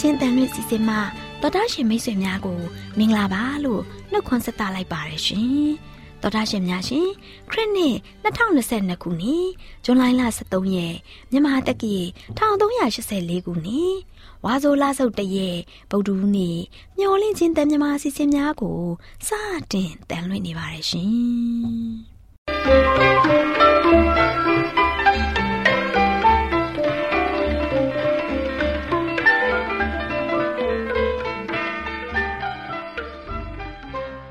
AWR မျော်လင့်ခြင်းတန်လွင့်စီစဉ်မှာတော်တာရှင်မိတ်ဆွေများကိုမင်္ဂလာပါလို့နှုတ်ခွန်းဆက်သလိုက်ပါရရှင်။တော်တာရှင်များရှင်ခရစ်နှစ်2022ခုနှစ်ဇွန်လ23ရက်မြန်မာတက္ကီ1384ခုနှစ်ဝါဆိုလဆုတ်တရက်ဗုဒ္ဓဦးနေ့မျော်လင့်ခြင်းတန်မြမာစီစဉ်များကိုစတင်တန်လွင့်နေပါရရှင်။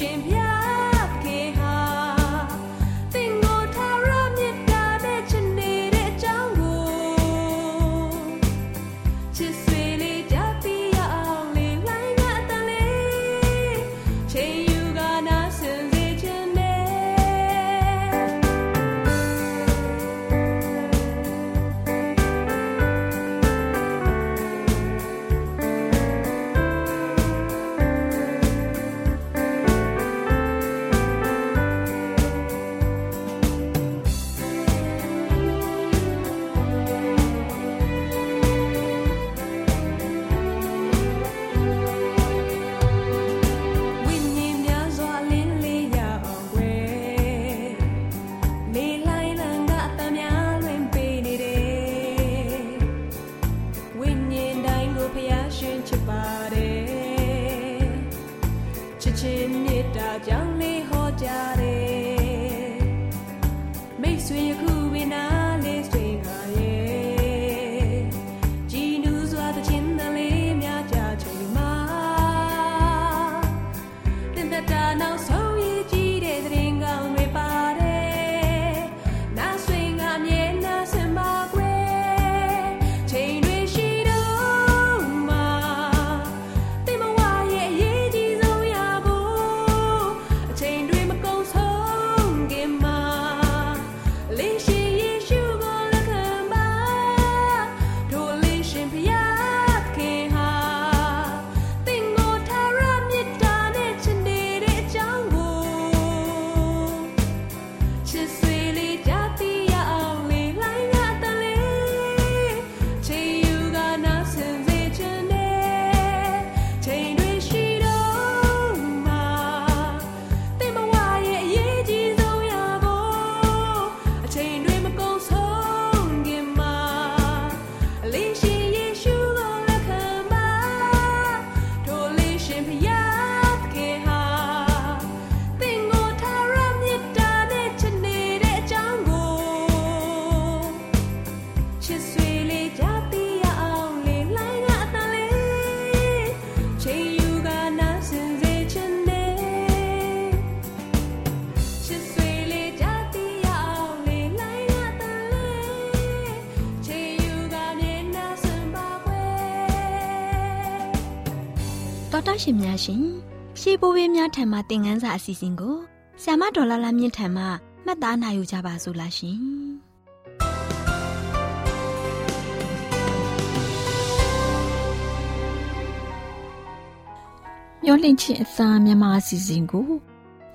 Champion. ဖျားရှင်ချစ်ပါတယ်ချစ်ချင်းမေတ္တာကြောင့်လေးဟောကြတယ်မိတ်ဆွေယခုဝိနာ ရှင်များရှင်ရှေးဘိုးဘေးများထံမှသင်ခန်းစာအစီအစဉ်ကိုဆ iam ဒေါ်လာလာမြင့်ထံမှမှတ်သားနိုင်ယူကြပါစို့လားရှင်မျောလင့်ချင်းအစာမြန်မာအစီအစဉ်ကို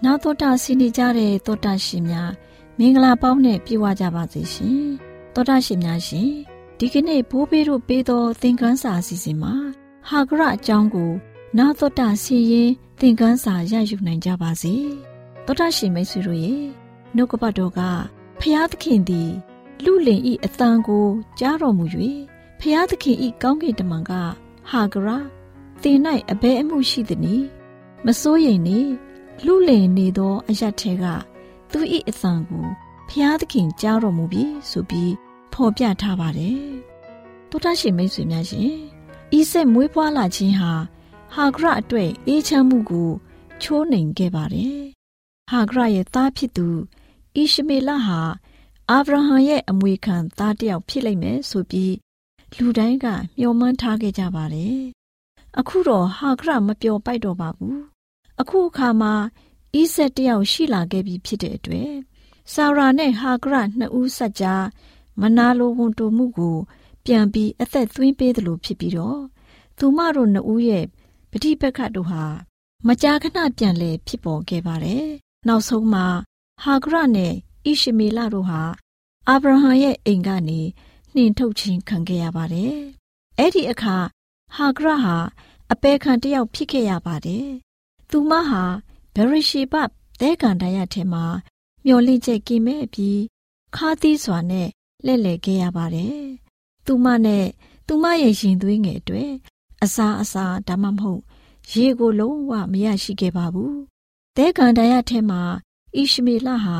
နောက်တော့တာဆင်းနေကြတဲ့တောတာရှင်များမင်္ဂလာပေါင်းနဲ့ပြည့်ဝကြပါစေရှင်တောတာရှင်များရှင်ဒီကနေ့ဘိုးဘေးတို့ပေးသောသင်ခန်းစာအစီအစဉ်မှာဟာဂရအကြောင်းကို နာသောတာစီရင်သင်ခန်းစာရယူနိုင်ကြပါစေသောတာရှင်မိတ်ဆွေတို့ရဲ့နှုတ်ကပတ်တော်ကဖျားသခင်သည်လူလင်ဤအတန်ကိုကြားတော်မူ၍ဖျားသခင်ဤကောင်းကင်တမန်ကဟာဂရသင်၌အဘဲအမှုရှိသည်နီမစိုးရိမ်နေလူလင်နေသော အရတ်ထဲကသူဤအတန်ကိုဖျားသခင်ကြားတော်မူပြီးဆိုပြီးဖော်ပြထားပါတယ်သောတာရှင်မိတ်ဆွေများရှင်ဤဆက်မွေးဖွားလာခြင်းဟာ ဟာဂရအတွက်အေးချမ်းမှုကိုချိုးနှိမ်ခဲ့ပါတယ်။ဟာဂရရဲ့သားဖြစ်သူဣရှမေလဟာအာဗြဟံရဲ့အမွေခံသားတစ်ယောက်ဖြစ်လိမ့်မယ်ဆိုပြီးလူတိုင်းကမျှော်မှန်းထားခဲ့ကြပါတယ်။အခုတော့ဟာဂရမပျော်ပိုက်တော့ပါဘူး။အခုအခါမှာဣဆက်တယောက်ရှိလာခဲ့ပြီဖြစ်တဲ့အတွက်ဆာရာနဲ့ဟာဂရနှစ်ဦးဆက်ကြားမနာလိုဝန်တိုမှုကို ပြန်ပြီးအသက်သွင်းပေးသလိုဖြစ်ပြီးတော့သူမတို့နှစ်ဦးရဲ့ ပဋိပက္ခတို့ဟာမကြာခဏပြန်လည်ဖြစ်ပေါ်ခဲ့ပါတယ်။နောက်ဆုံးမှာဟာဂရနဲ့ဣရှမေလတို့ဟာအာဗြဟံရဲ့အိမ်ကနေနှင်ထုတ်ခြင်းခံခဲ့ရပါတယ်။အဲ့ဒီအခါဟာဂရဟာအပေခံတယောက်ဖြစ်ခဲ့ရပါတယ်။သူမဟာဗရရှိဘသဲကန်တရထဲမှာမျောလင့်ချက်ကင်းမဲ့ပြီးခါသီးစွာနဲ့လှည့်လည်ခဲ့ရပါတယ်။သူမနဲ့သူမရဲ့ရင်သွေးငယ်အတွက်အစာအစာဒါမှမဟုတ် ရေကိုလုံးဝမရရှိခဲ့ပါဘူး။သဲကန်တရထဲမှာဣရှမေလဟာ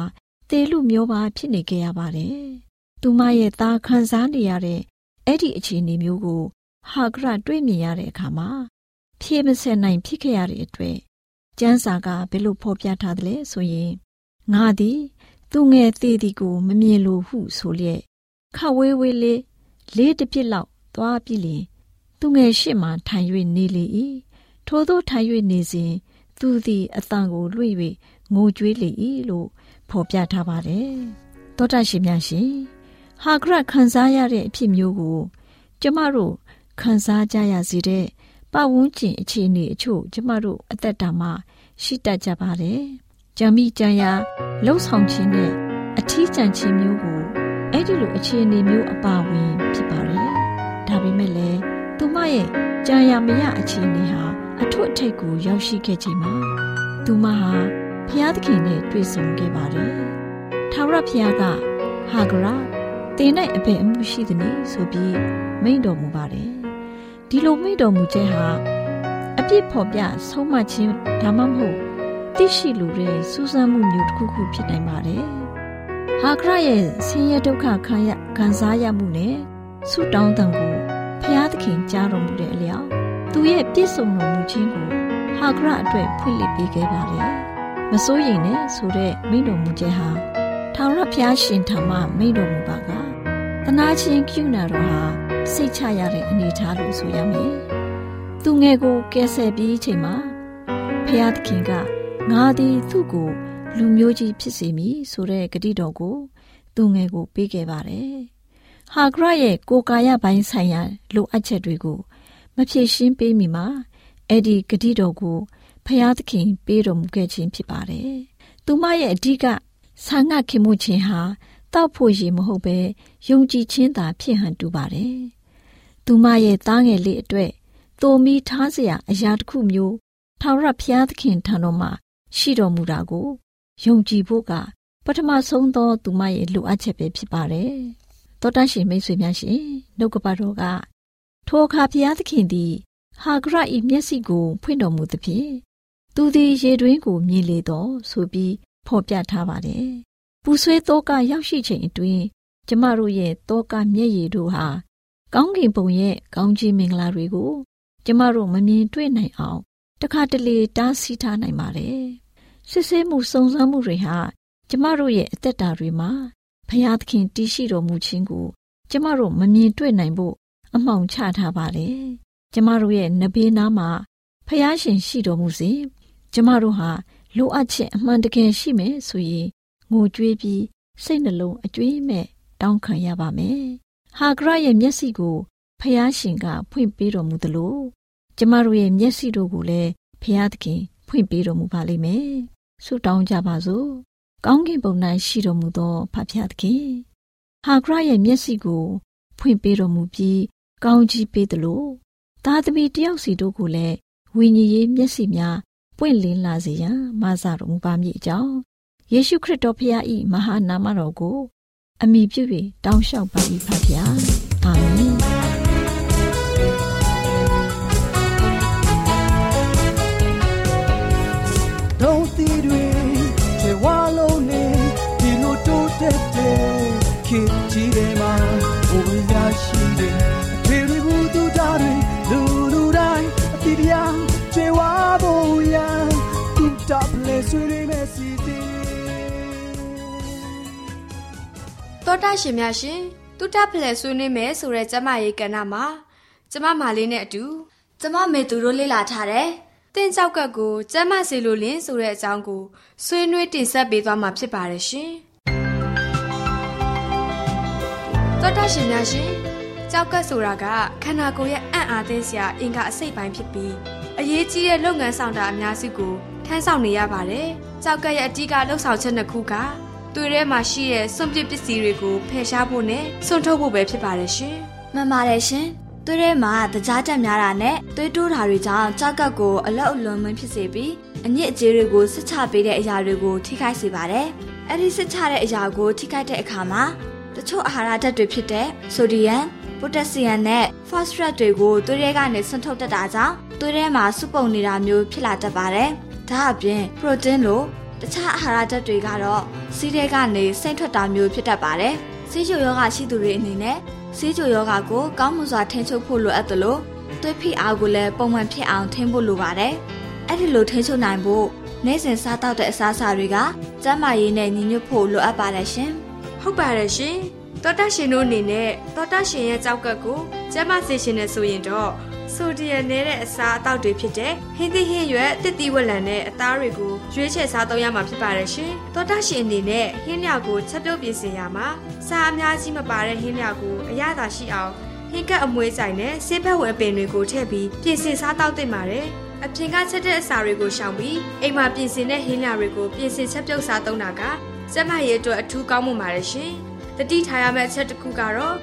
သေလူမျိုးပါဖြစ်နေခဲ့ရပါတယ်။သူမရဲ့သားခံစားနေရတဲ့အဲ့ဒီအခြေအနေမျိုးကိုဟာဂရတွေ့မြင်ရတဲ့အခါမှာဖြေမစက်နိုင်ဖြစ်ခဲ့ရတဲ့အတွက်ကျမ်းစာကဘယ်လိုဖော်ပြထားသလဲဆိုရင်ငါသည် သူငယ်သေးသည်ကိုမမြင်လိုဟုဆိုလျက်ခဝေးဝေးလေးလေးတစ်ပြစ်လောက်သွားပြီလျင်သူငယ်ရှိမှထိုင်၍နေလေ၏ ထို့သောထိုင်၍နေစဉ်သူသည်အတန်ကိုလွှင့်၍ငိုကြွေးလေ၏လို့ဖော်ပြထားပါတယ်တောတရှိများရှင်ဟာဂရခံစားရတဲ့အဖြစ်မျိုးကို ကျမတို့ခံစားကြရစေတဲ့ပတ်ဝန်းကျင်အခြေအနေအချို့ကျမတို့အသက်တာမှာရှိတတ်ကြပါတယ်ကြံမိကြံရာလှုပ်ဆောင်ခြင်းနဲ့အထီးကျန်ခြင်းမျိုးကိုအဲ့ဒီလိုအခြေအနေမျိုးအပါဝင်ဖြစ်ပါတယ်ဒါပေမဲ့လည်းသူမရဲ့ကြာရမရအခြေအနေဟာ အထွတ်အထိပ်ကိုရောက်ရှိခဲ့ချိန်မှာသူမဟာဖျားသခင်နဲ့တွေ့ဆုံခဲ့ပါတယ်။ထာဝရဘုရားကဟာဂရာတင်၌အဖေအမှုရှိသည်နည်းဆိုပြီးမိန့်တော်မူပါတယ်။ဒီလိုမိန့်တော်မူခြင်းဟာအပြစ်ဖော်ပြဆုံးမခြင်းဒါမှမဟုတ်သိရှိလူတဲ့စူးစမ်းမှုမျိုးတစ်ခုခုဖြစ်နိုင်ပါတယ်။ဟာဂရရဲ့ဆင်းရဲဒုက္ခခံရခံစားရမှုနဲ့ဆုတောင်းတံကိုဖျားသခင်ကြားတော်မူတဲ့အလျောက် သူရဲ့ပြည့်စုံတော်မူခြင်းကိုဟာဂရအတွက်ဖွင့်လှစ်ပေးခဲ့ပါတယ်။မစိုးရိမ်နဲ့ဆိုတဲ့မိန့်တော်မူချက်ဟာထာဝရဘုရားရှင်ထံမှမိန့်တော်မူပါကတနာချင်းကျူနာတော်ဟာစိတ်ချရတဲ့အနေအထားလို့ဆိုရမယ်။သူငယ်ကိုကယ်ဆယ်ပြီးချိန်မှာဖျားသခင်ကငါသည်သူ့ကိုလူမျိုးကြီးဖြစ်စေမည်ဆိုတဲ့ဂတိတော်ကိုသူငယ်ကိုပေးခဲ့ပါတယ်။ဟာဂရရဲ့ကိုကာယပိုင်းဆိုင်ရာလိုအပ်ချက်တွေကို မဖြည့်ရှင်းပေးမိမှာအဲ့ဒီဂတိတော်ကိုဖျားသခင်ပေးတော်မူခဲ့ခြင်းဖြစ်ပါတယ်။သူမရဲ့အဓိကဆာငတ်ခင်မှုခြင်းဟာတောက်ဖို့ရည်မဟုတ်ပဲယုံကြည်ခြင်းသာဖြစ်ဟန်တူပါတယ်။သူမရဲ့သားငယ်လေးအတွက်သိုမီထားเสียအရာတစ်ခုမျိုးထာဝရဘုရားသခင်ထံတော်မှာရှိတော်မူတာကိုယုံကြည်ဖို့ကပထမဆုံးသောသူမရဲ့လိုအပ်ချက်ပဲဖြစ်ပါတယ်။တောတရှင်မိတ်ဆွေများရှင်နှုတ်ကပတော်က ထိုအခါဘုရားသခင်သည် ဟာဂရ၏မျက်စိကို ဖွင့်တော်မူသဖြင့်သူသည်ရေတွင်းကိုမြင်လေတော့ဆိုပြီးဖော်ပြထားပါတယ်။ပူဆွေးသောကရောက်ရှိချိန်အတွင်းကျမတို့ရဲ့သောကမျက်ရည်တို့ဟာကောင်းကင်ဘုံရဲ့ကောင်းကြီးမင်္ဂလာတွေကို ကျမတို့မမြင်တွေ့နိုင်အောင်တခါတလေတားဆီးထားနိုင်ပါတယ်။စစ်ဆေးမှုစုံစမ်းမှုတွေဟာကျမတို့ရဲ့အသက်တာတွေမှာဖျားသခင်တည်ရှိတော်မူခြင်းကို ကျမတို့မမြင်တွေ့နိုင်ဖို့ အမှောင်ချထားပါလေ။ကျမတို့ရဲ့နဘေးနားမှာဖျားရှင်ရှိတော်မူစေကျမတို့ဟာလိုအပ်ချက်အမှန်တကယ်ရှိမယ်ဆိုရင်ငိုကြွေးပြီးစိတ်နှလုံးအကြွေးမဲ့တောင်းခံရပါမယ်ဟာဂရရဲ့မျက်စိကိုဖျားရှင်ကဖွင့်ပေးတော်မူသလိုကျမတို့ရဲ့မျက်စိတို့ကိုလည်းဖျားသခင်ဖွင့်ပေးတော်မူပါလိမ့်မယ်ဆုတောင်းကြပါစို့ကောင်းကင်ဘုံ၌ရှိတော်မူသောဖဖျားသခင်ဟာဂရရဲ့မျက်စိကိုဖွင့်ပေးတော်မူပြီး ကောင်းကြီးပေးသလိုသားသမီးတယောက်စီတို့ကိုလည်းဝိညာဉ်ရေးမျက်စိများပွင့်လင်းလာစေရန်မဆတော်မူပါမည်အကြောင်းယေရှုခရစ်တော်ဖခင်၏မဟာနာမတော်ကို အမိပြု၍တောင်းလျှောက်ပါ၏ဖခင်အာမင် တော်တာရှင်များရှင်တူတာဖလဲဆွေးနွေးမယ်ဆိုတဲ့ကျမရေးကဏ္ဍမှာကျမမာလေးနဲ့အတူကျမမေသူတို့လေ့လာထားတဲ့တင်းကြောက်ကတ်ကိုကျမစီလိုလင်းဆိုတဲ့အကြောင်းကိုဆွေးနွေးတင်ဆက်ပေးသွားမှာဖြစ်ပါတယ်ရှင်တော်တာရှင်များရှင်ကြောက်ကတ်ဆိုတာကခန္ဓာကိုယ်ရဲ့အံ့အားသင်းစရာအင်္ဂါအစိတ်ပိုင်းဖြစ်ပြီးအရေးကြီးတဲ့လုပ်ငန်းဆောင်တာအများစုကိုထမ်းဆောင်နေရပါတယ်ကြောက်ကတ်ရဲ့အဓိကလှုပ်ဆောင်ချက်နှစ်ခုက တွေ့ထဲမှာရှိတဲ့စွန့်ပစ်ပစ္စည်းတွေကိုဖယ်ရှားဖို့နဲ့စွန့်ထုတ်ဖို့ပဲဖြစ်ပါတယ်ရှင်။မှန်ပါတယ်ရှင်။သွေးထဲမှာတကြားတက်များတာနဲ့သွေးတိုးတာတွေကြောင့်ကြောက်ကပ်ကိုအလောက်အလွန်မင်းဖြစ်စေပြီးအညစ်အကြေးတွေကိုဆစ်ချပေးတဲ့အရာတွေကိုထိခိုက်စေပါတယ်။အဲဒီဆစ်ချတဲ့အရာကိုထိခိုက်တဲ့အခါမှာတချို့အာဟာရဓာတ်တွေဖြစ်တဲ့ဆိုဒီယမ်၊ပိုတက်ဆီယမ်နဲ့ဖော့စဖရက်တွေကိုသွေးထဲကနေဆွန့်ထုတ်တတ်တာကြောင့်သွေးထဲမှာစုပုံနေတာမျိုးဖြစ်လာတတ်ပါတယ်။ဒါအပြင်ပရိုတင်းလို တခြားအာဟာရဓာတ်တွေကတော့စီးထဲကနေစိမ့်ထွက်တာမျိုးဖြစ်တတ်ပါတယ်။စီးချိုယောဂရှိသူတွေအနေနဲ့စီးချိုယောဂကိုကောင်းမွန်စွာထိန်းချုပ်ဖို့လိုအပ်သလိုသွေးဖိအားကိုလည်းပုံမှန်ဖြစ်အောင်ထိန်းဖို့လိုပါတယ်။အဲ့ဒီလိုထိန်းချုပ်နိုင်ဖို့နေ့စဉ်စားတောက်တဲ့အစားအစာတွေကကျန်းမာရေးနဲ့ညီညွတ်ဖို့လိုအပ်ပါတယ်ရှင်။ဟုတ်ပါတယ်ရှင်။သောတာရှင်တို့အနေနဲ့သောတာရှင်ရဲ့ကြောက်ကပ်ကိုကျန်းမာစေရှင်နဲ့ဆိုရင်တော့ ဆိုဒီယမ်နဲ့တဲ့အစာအသောက်တွေဖြစ်တဲ့ဟင်းသီးဟင်းရွက်တစ်တီဝက်လံနဲ့အသားတွေကိုရွေးချယ်စားသုံးရမှာဖြစ်ပါတယ်ရှင်။သောတာရှင်အနေနဲ့ဟင်းလျောက်ကိုချက်ပြုတ်ပြင်ဆင်ရမှာစားအများကြီးမပါတဲ့ဟင်းလျောက်ကိုအရသာရှိအောင်ဟင်းကပ်အမွေးဆိုင်နဲ့ဆေးဘက်ဝင်ပင်တွေကိုထည့်ပြီးပြင်ဆင်စားတောက်သင့်ပါတယ်။အပြင်ကချက်တဲ့အစာတွေကိုရှောင်ပြီးအိမ်မှာပြင်ဆင်တဲ့ဟင်းလျောက်တွေကိုပြင်ဆင်ချက်ပြုတ်စားသုံးတာကကျန်းမာရေးအတွက်အထူးကောင်းမွန်ပါတယ်ရှင်။တတိထားရမယ့်အချက်တစ်ခုကတော့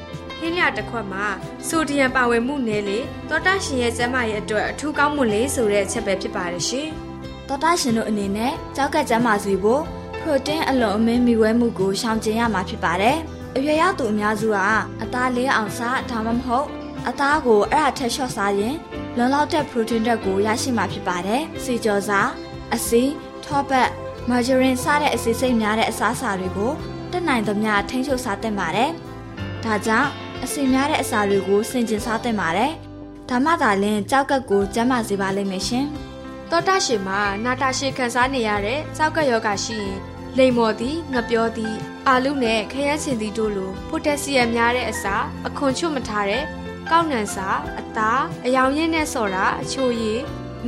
ဟင်းလျတစ်ခွက်မှာဆိုဒီယမ်ပါဝင်မှုနည်းလေတောတာရှင်ရဲ့ကျန်းမာရေးအတွက်အထူးကောင်းမွန်လေဆိုတဲ့အချက်ပဲဖြစ်ပါတယ်ရှင်။တောတာရှင်တို့အနေနဲ့ကြောက်ကကျန်းမာစေဖို့ပရိုတင်းအလွန်အမင်းမီဝဲမှုကိုရှောင်ကျဉ်ရမှာဖြစ်ပါတယ်။အရွယ်ရောက်သူအများစုကအသားလေးအောင်စားဒါမှမဟုတ်အသားကိုအဲ့ဒါထက်လျှော့စားရင်လုံလောက်တဲ့ပရိုတင်းဓာတ်ကိုရရှိမှာဖြစ်ပါတယ်။စီကြောစားအစီထောပတ်မာဂျရင်စတဲ့အစီစိတ်များတဲ့အစားအစာတွေကိုတက်နိုင်သမျှထိန်းချုပ်စားသင့်ပါတယ်။ဒါကြောင့် အစင်များတဲ့အစာတွေကိုစင်ကျင်စားသင့်ပါတယ်။ဒါမှသာလျှင်ကြောက်ကပ်ကိုကျန်းမာစေပါလိမ့်မယ်ရှင်။သောတာရှင်မှာနာတာရှည်ခံစားနေရတဲ့ကြောက်ကပ်ယောဂရှိရင်လိမ်မော်သည်ငပြောသည်အာလူနဲ့ခရမ်းစင်သည်တို့လိုပိုတက်ဆီယမ်များတဲ့အစာအခွန်ချွတ်မထားတဲ့ကောက်နံစာအသားအယောင်ရင်းနဲ့ဆော်တာအချိုရည်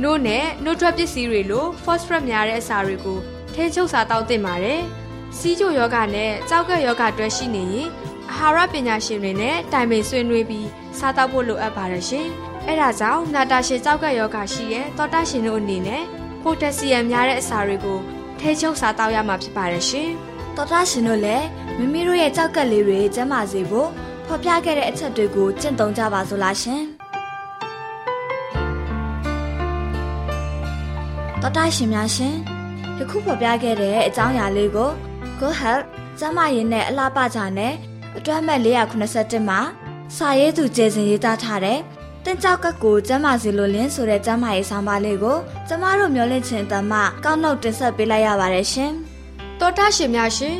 နို့နဲ့နို့ထွက်ပစ္စည်းတွေလို phosphorus များတဲ့အစာတွေကိုထိန်းချုပ်စားတောက်သင့်ပါတယ်။စီးချိုယောဂနဲ့ကြောက်ကပ်ယောဂတွဲရှိနေရင် အာဟာရပညာရှင်တွေနဲ့တိုင်ပင်ဆွေးနွေးပြီးစားသောက်ဖို့လိုအပ်ပါတယ်ရှင်။အဲဒါကြောင့်နာတာရှည်ကြောက်ကယောဂရှိရဲ့သောတာရှင်တို့အနေနဲ့ပိုတက်ဆီယမ်များတဲ့အစာတွေကိုထဲချုပ်စားတောက်ရမှာဖြစ်ပါတယ်ရှင်။သောတာရှင်တို့လည်းမိမိတို့ရဲ့ကြောက်ကလေးတွေကျန်းမာစေဖို့ဖော်ပြခဲ့တဲ့အချက်တွေကိုကျင့်သုံးကြပါစို့လားရှင်။သောတာရှင်များရှင်ယခုဖော်ပြခဲ့တဲ့အကြောင်းအရာလေးကို Go Help ကျမရင်နဲ့အလားပကြနဲ့ အတွဲမဲ့481မှာစာရေးသူကျေစင်ရေးသားထားတဲ့တင်ကြောက်ကကိုကျမစီလိုလင်းဆိုတဲ့ကျမရေးဆောင်ပါလေးကိုကျမတို့မျှဝင့်ခြင်းတမကောက်နှုတ်တင်ဆက်ပေးလိုက်ရပါတယ်ရှင်။တောတာရှင်များရှင်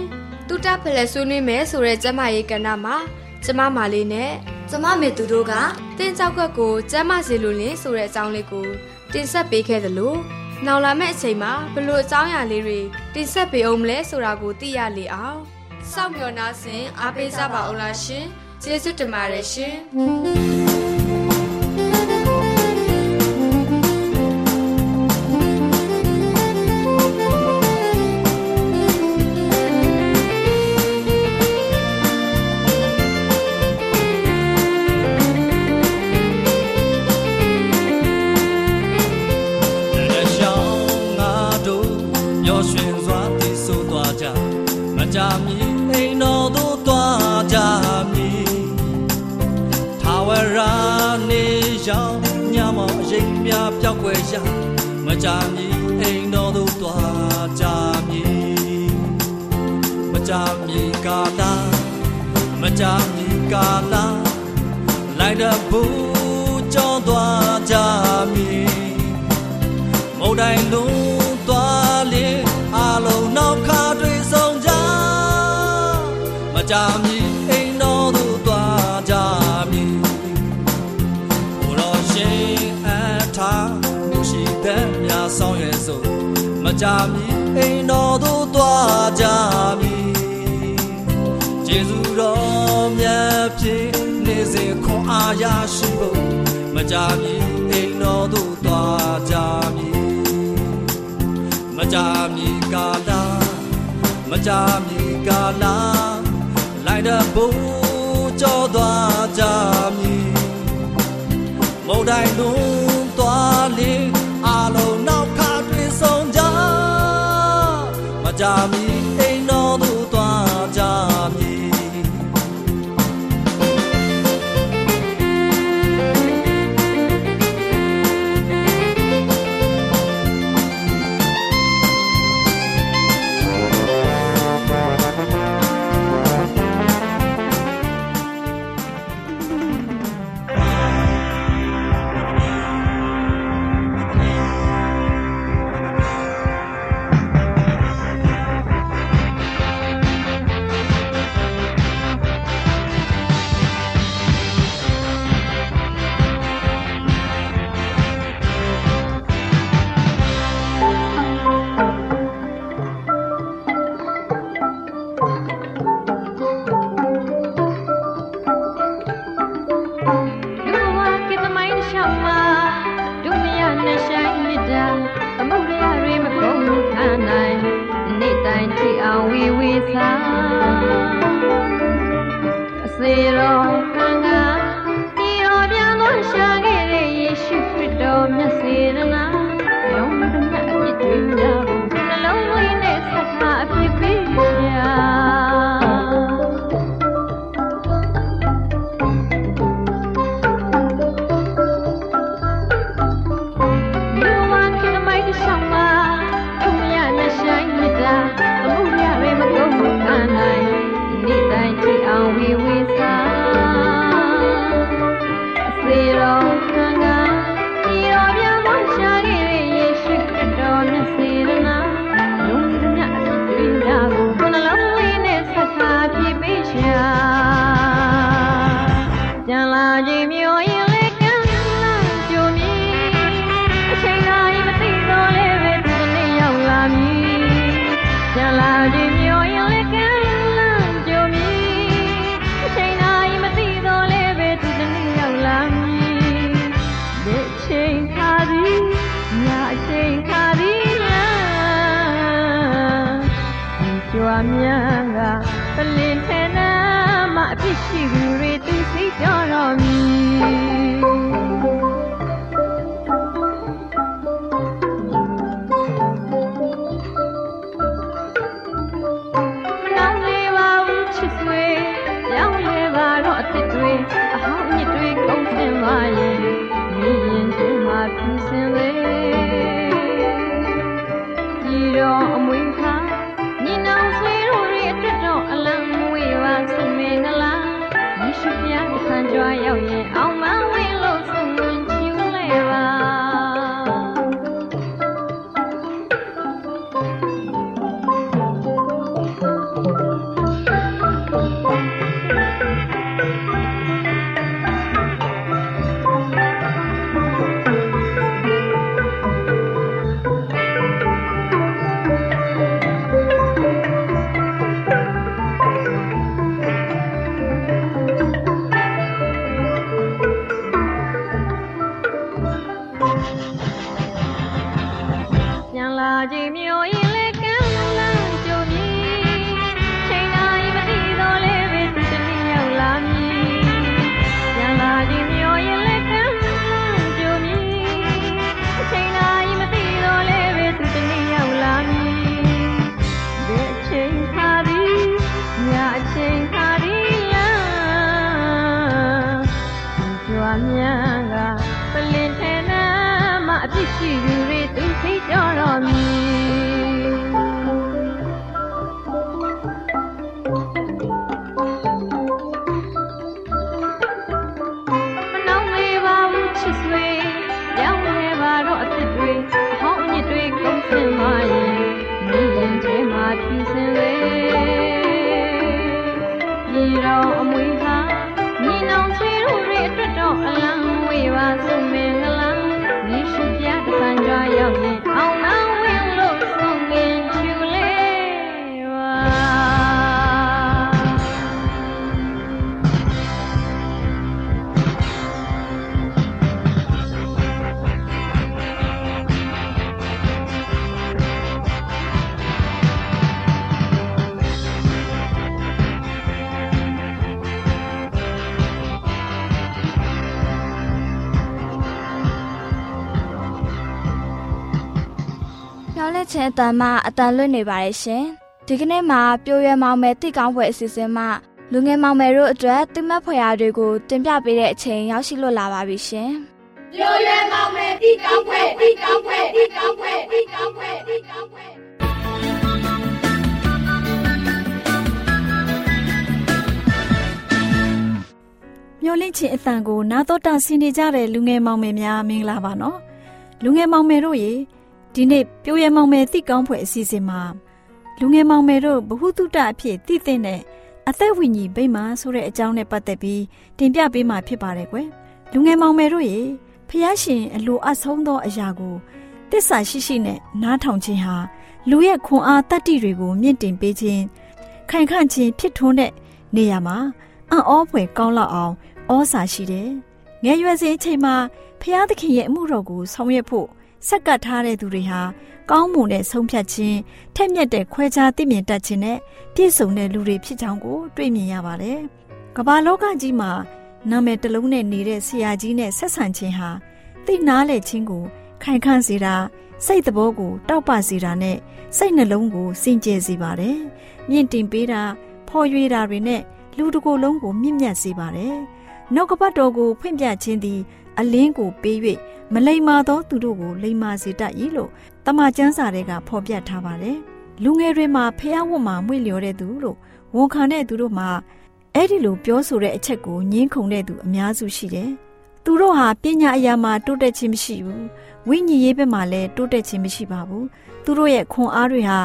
တူတာဖလဲဆွေးနွေးမယ်ဆိုတဲ့ကျမရေးကဏ္ဍမှာကျမမာလေးနဲ့ကျမမေသူတို့ကတင်ကြောက်ကကိုကျမစီလိုလင်းဆိုတဲ့အကြောင်းလေးကိုတင်ဆက်ပေးခဲ့သလိုနောက်လာမယ့်အချိန်မှာဘလို့အကြောင်းအရာလေးတွေတင်ဆက်ပေးအောင်မလဲဆိုတာကိုသိရလေအောင် စောင့်မျှော်နှားစဉ်အားပေးကြပါအောင်လားရှင်ကျေးဇူးတင်ပါတယ်ရှင် ကြာမီကာလာလိုက်တဲ့ဘူးကြောင်းသွားကြမီမုန်တိုင်းလုံးသွားလေအလုံးနောက်ခါတွေ့ဆုံးကြမကြာမီအိမ်တော်သို့သွားကြမီဘုရောရှင်အထာလူရှိတဲ့များဆောင်ရဲ့ဆိုမကြာမီအိမ်တော်သို့သွားကြမီ Jesus ဖြစ်နေစဉ်ခွန်အားရရှိဖို့မကြမီအိမ်တော်သို့သွားကြမည်မကြမီကာလမကြမီကာလလိုက်တဲ့ဘုံကြောသွားကြမည်မုန်တိုင်းလုံးသွားလေ 你。 မြန်းကပလင်ထဲနားမှာအပြစ်ရှိသူတွေသူစိတ်ကြော်တော်မူ ဆန် ခြင်းအတန်မှအတန်လွတ်နေပါတယ်ရှင်။ဒီကနေ့မှာပြိုရွယ်မောင်မယ်တိကောင်းပွဲအစီအစဉ်မှလူငယ်မောင်မယ်တို့အတွက်တိမတ်ဖွယ်ရာတွေကိုတင်ပြပေးတဲ့အချိန်ရောက်ရှိလို့လာပါပြီရှင်။မျောလင့်ချင်းအတန်ကိုနာတော်တာဆင်နေကြတဲ့လူငယ်မောင်မယ်များမင်္ဂလာပါနော်လူငယ်မောင်မယ်တို့ရေ ဒီနေ့ပြိုရမောင်မယ်တိကောင်းဖွယ်အစီအစဉ်မှာလူငယ်မောင်မယ်တို့ဘ ഹു တုတအဖြစ်တည်တဲ့အသက်ဝိညာဉ်ဗိမာန်ဆိုတဲ့အကြောင်းနဲ့ပတ်သက်ပြီးတင်ပြပေးမှာဖြစ်ပါတယ်ကွယ်လူငယ်မောင်မယ်တို့ရေဖျားရှင်အလိုအဆုံးသောအရာကိုတစ္ဆာရှိရှိနဲ့နားထောင်ခြင်းဟာလူရဲ့ခွန်အားတတ္တိတွေကိုမြင့်တင်ပေးခြင်းခိုင်ခန့်ခြင်းဖြစ်ထွန်းတဲ့နေရာမှာအံ့ဩဖွယ်ကောင်းလောက်အောင်ဩစာရှိတယ်။ငယ်ရွယ်စဉ်အချိန်မှာဖျားသခင်ရဲ့အမှုတော်ကိုဆောင်ရွက်ဖို့ စက္ကပ်ထားတဲ့သူတွေဟာကောင်းမွန်တဲ့ဆုံးဖြတ်ခြင်းထက်မြက်တဲ့ခွဲခြားသိမြင်တတ်ခြင်းနဲ့ပြည့်စုံတဲ့လူတွေဖြစ်ကြောင်းကိုတွေ့မြင်ရပါတယ်။ကမ္ဘာလောကကြီးမှာနာမည်တစ်လုံးနဲ့နေတဲ့ဆရာကြီးနဲ့ဆက်ဆံခြင်းဟာသိနားလေခြင်းကိုခိုင်ခန့်စေတာစိတ်သဘောကိုတောက်ပစေတာနဲ့စိတ်နှလုံးကိုစင်ကြယ်စေပါတယ်။မြင့်တင်ပေးတာဖော်ရွေတာတွေနဲ့လူတစ်ကိုယ်လုံးကိုမြင့်မြတ်စေပါတယ်။နောက်ကပတ်တော်ကိုဖွင့်ပြခြင်းသည် အလင်းကိုပေး၍မလိမ္မာသောသူတို့ကိုလိမ္မာစေတတ်၏လို့တမန်ကျမ်းစာတွေကဖော်ပြထားပါတယ်။လူငယ်တွေမှာဖះဝတ်မှာမွေ့လျော်တဲ့သူလို့ဝန်ခံတဲ့သူတို့မှာအဲ့ဒီလိုပြောဆိုတဲ့အချက်ကိုငင်းခုန်တဲ့သူအများစုရှိတယ်။သူတို့ဟာပညာအရာမှာတိုးတက်ခြင်းမရှိဘူး။ဝိညာဉ်ရေးဘက်မှာလည်းတိုးတက်ခြင်းမရှိပါဘူး။သူတို့ရဲ့ခွန်အားတွေဟာ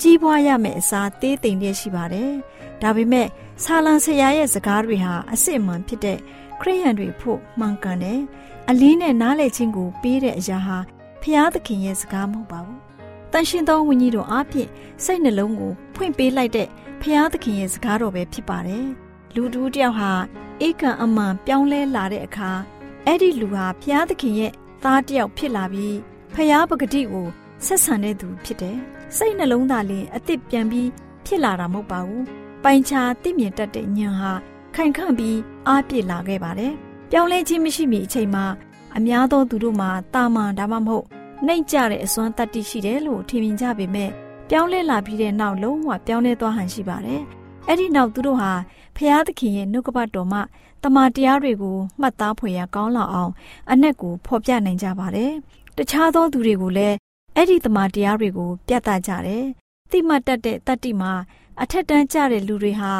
ကြီးပွားရမယ့်အစားသေးသိမ်တဲ့ရှိပါတယ်။ဒါပေမဲ့ဆာလံဆရာရဲ့စကားတွေဟာအစစ်အမှန်ဖြစ်တဲ့ ခရိယန်တွေဖို့မှန်ကန်တယ်။အလင်းနဲ့နားလည်ခြင်းကိုပေးတဲ့အရာဟာဖျားသခင်ရဲ့စကားမဟုတ်ပါဘူး။တန်ရှင်သောဝိညာဉ်တော်အပြင်စိတ်နှလုံးကိုဖွင့်ပေးလိုက်တဲ့ဖျားသခင်ရဲ့စကားတော်ပဲဖြစ်ပါတယ်။လူတူတယောက်ဟာဧကံအမှန်ပြောင်းလဲလာတဲ့အခါအဲ့ဒီလူဟာဖျားသခင်ရဲ့သားတယောက်ဖြစ်လာပြီးဖျားပဂတိကိုဆက်ဆံတဲ့သူဖြစ်တယ်။စိတ်နှလုံးသားလည်းအစ်စ်ပြန်ပြီးဖြစ်လာတာမဟုတ်ပါဘူး။ပိုင်ခြားသိမြင်တတ်တဲ့ဉာဏ်ဟာ ခိုင်ခန့်ပြီးအားပြည့်လာခဲ့ပါတယ်။ပြောင်းလဲခြင်းမရှိမီအချိန်မှာအများသောသူတို့မှာတာမန်ဒါမှမဟုတ်နှိမ့်ကြတဲ့အစွမ်းတတ္တိရှိတယ်လို့ထင်မြင်ကြပေမဲ့ပြောင်းလဲလာပြီးတဲ့နောက်လုံးဝပြောင်းလဲသွားဟန်ရှိပါတယ်။အဲ့ဒီနောက်သူတို့ဟာဖျားသခင်ရဲ့နှုတ်ကပတ်တော်မှတမန်တရားတွေကိုမှတ်သားဖွယ်ရကောင်းလောက်အောင်အ내ကိုဖော်ပြနိုင်ကြပါတယ်။တခြားသောသူတွေကိုလည်းအဲ့ဒီတမန်တရားတွေကို ပြသကြတယ်။သိမှတ်တတ်တဲ့တတ္တိမှာအထက်တန်းကျတဲ့လူတွေဟာ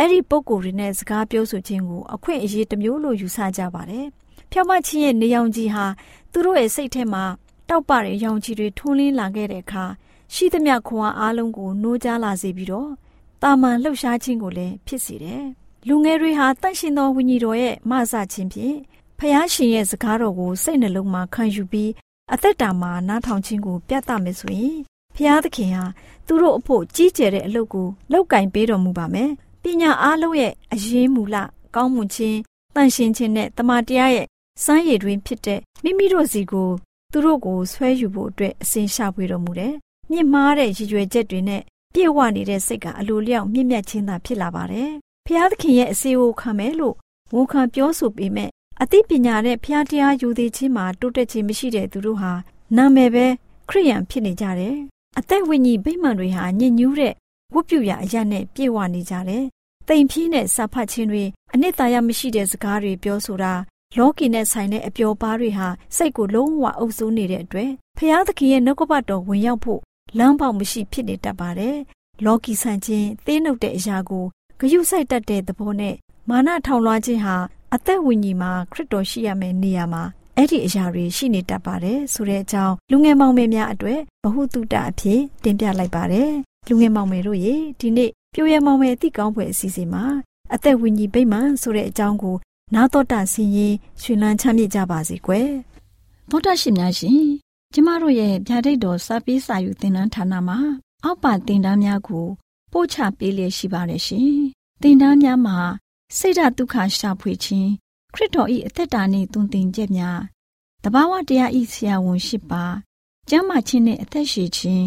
အဲ့ဒီပုံကိုယ်တွေနဲ့စကားပြောဆိုခြင်းကိုအခွင့်အရေးတစ်မျိုးလို့ယူဆကြပါတယ်။ဖြောင့်မချင်းရဲ့နေရောင်ကြီးဟာသူတို့ရဲ့စိတ်ထဲမှာတောက်ပတဲ့ရောင်ကြီးတွေထွန်းလင်းလာခဲ့တဲ့အခါရှိသမျှခွန်အားအားလုံးကိုနှိုးကြားလာစေပြီးတော့တာမန်လှုပ်ရှားခြင်းကိုလည်းဖြစ်စေတယ်။လူငယ်တွေဟာတန့်ရှင်သောဝိညာဉ်တော်ရဲ့မဆခြင်းဖြင့်ဖျားရှင်ရဲ့စကားတော်ကိုစိတ်နှလုံးမှာခံယူပြီးအသက်တာမှာနားထောင်ခြင်းကိုပြသမယ်ဆိုရင်ဖျားသခင်ဟာသူတို့အဖို့ကြီးကျယ်တဲ့အလုပ်ကိုလောက်ကင်ပေးတော်မူပါမယ်။ပ ညာအားလုံးရဲ့အရေးမူလကောင်းမွန်ခြင်းတန်ရှင်ခြင်းနဲ့တမန်တရားရဲ့စမ်းရည်တွင်ဖြစ်တဲ့မိမိတို့စီကိုသူတို့ကိုဆွဲယူဖို့အတွက်အစဉ်ရှာဖွေတော်မူတယ်။မြင့်မားတဲ့ရည်ရွယ်ချက်တွေနဲ့ပြည့်ဝနေတဲ့စိတ်ကအလိုလျောက်မြင့်မြတ်ခြင်းသာဖြစ်လာပါတယ်။ဖျားသခင်ရဲ့အစီအဝခံမယ်လို့ဝန်ခံပြောဆိုပေမဲ့အသိပညာနဲ့ဖျားတရားယူသေးခြင်းမှာတိုးတက်ခြင်းမရှိတဲ့သူတို့ဟာနာမည်ပဲခရိယန်ဖြစ်နေကြတယ်။အသက်ဝိညာဉ်ဗိမာန်တွေဟာညဉ့်ညူးတဲ့ဝတ်ပြုရာအရနဲ့ပြည့်ဝနေကြတယ်။ တိမ်ဖြီးနဲ့စာဖတ်ခြင်းတွေအနှစ်သာရမရှိတဲ့စကားတွေပြောဆိုတာလောကီနဲ့ဆိုင်တဲ့အပျော်ပါးတွေဟာစိတ်ကိုလုံးဝအုပ်စိုးနေတဲ့အတွက်ဖျားသခင်ရဲ့နှုတ်ကပတ်တော်ဝင်ရောက်ဖို့လမ်းပေါက်မရှိဖြစ်နေတတ်ပါတယ်။လောကီဆန်ခြင်းသင်းနှုတ်တဲ့အရာကိုဂယုစိုက်တတ်တဲ့သဘောနဲ့မာနထောင်လွှားခြင်းဟာအသက်ဝိညာဉ်မှာခရစ်တော်ရှိရမယ့်နေရာမှာအဲ့ဒီအရာတွေရှိနေတတ်ပါတယ်ဆိုတဲ့အကြောင်းလူငယ်မောင်မယ်များအတွက်ဘ ഹു တုတအဖြစ်တင်ပြလိုက်ပါတယ်လူငယ်မောင်မယ်တို့ရေဒီနေ့ ပြိုရမောင်မယ်အတိကောင်းဖွယ်အစီအစဉ်မှာအသက်ဝိညာဉ်ဗိမာန်ဆိုတဲ့အကြောင်းကိုနာတော်တာဆင်းရင်ရှင်လန်းချမ်းမြေ့ကြပါစေကွယ်သောတာရှင်များရှင်ကျမတို့ရဲ့ဗျာဒိတ်တော်စပေးစာယူသင်တန်းဌာနမှာ အောက်ပါသင်တန်းများကို ပို့ချပေးလျက်ရှိပါတယ်ရှင်သင်တန်းများမှာစိတ်ဓာတ်ဒုက္ခရှာဖွေခြင်းခရစ်တော်၏အသက်တာနှင့်တုန်တင်ကြများတဘာဝတရားဤဆရာဝန်ရှိပါကျမ်းမာခြင်းနှင့်အသက်ရှည်ခြင်း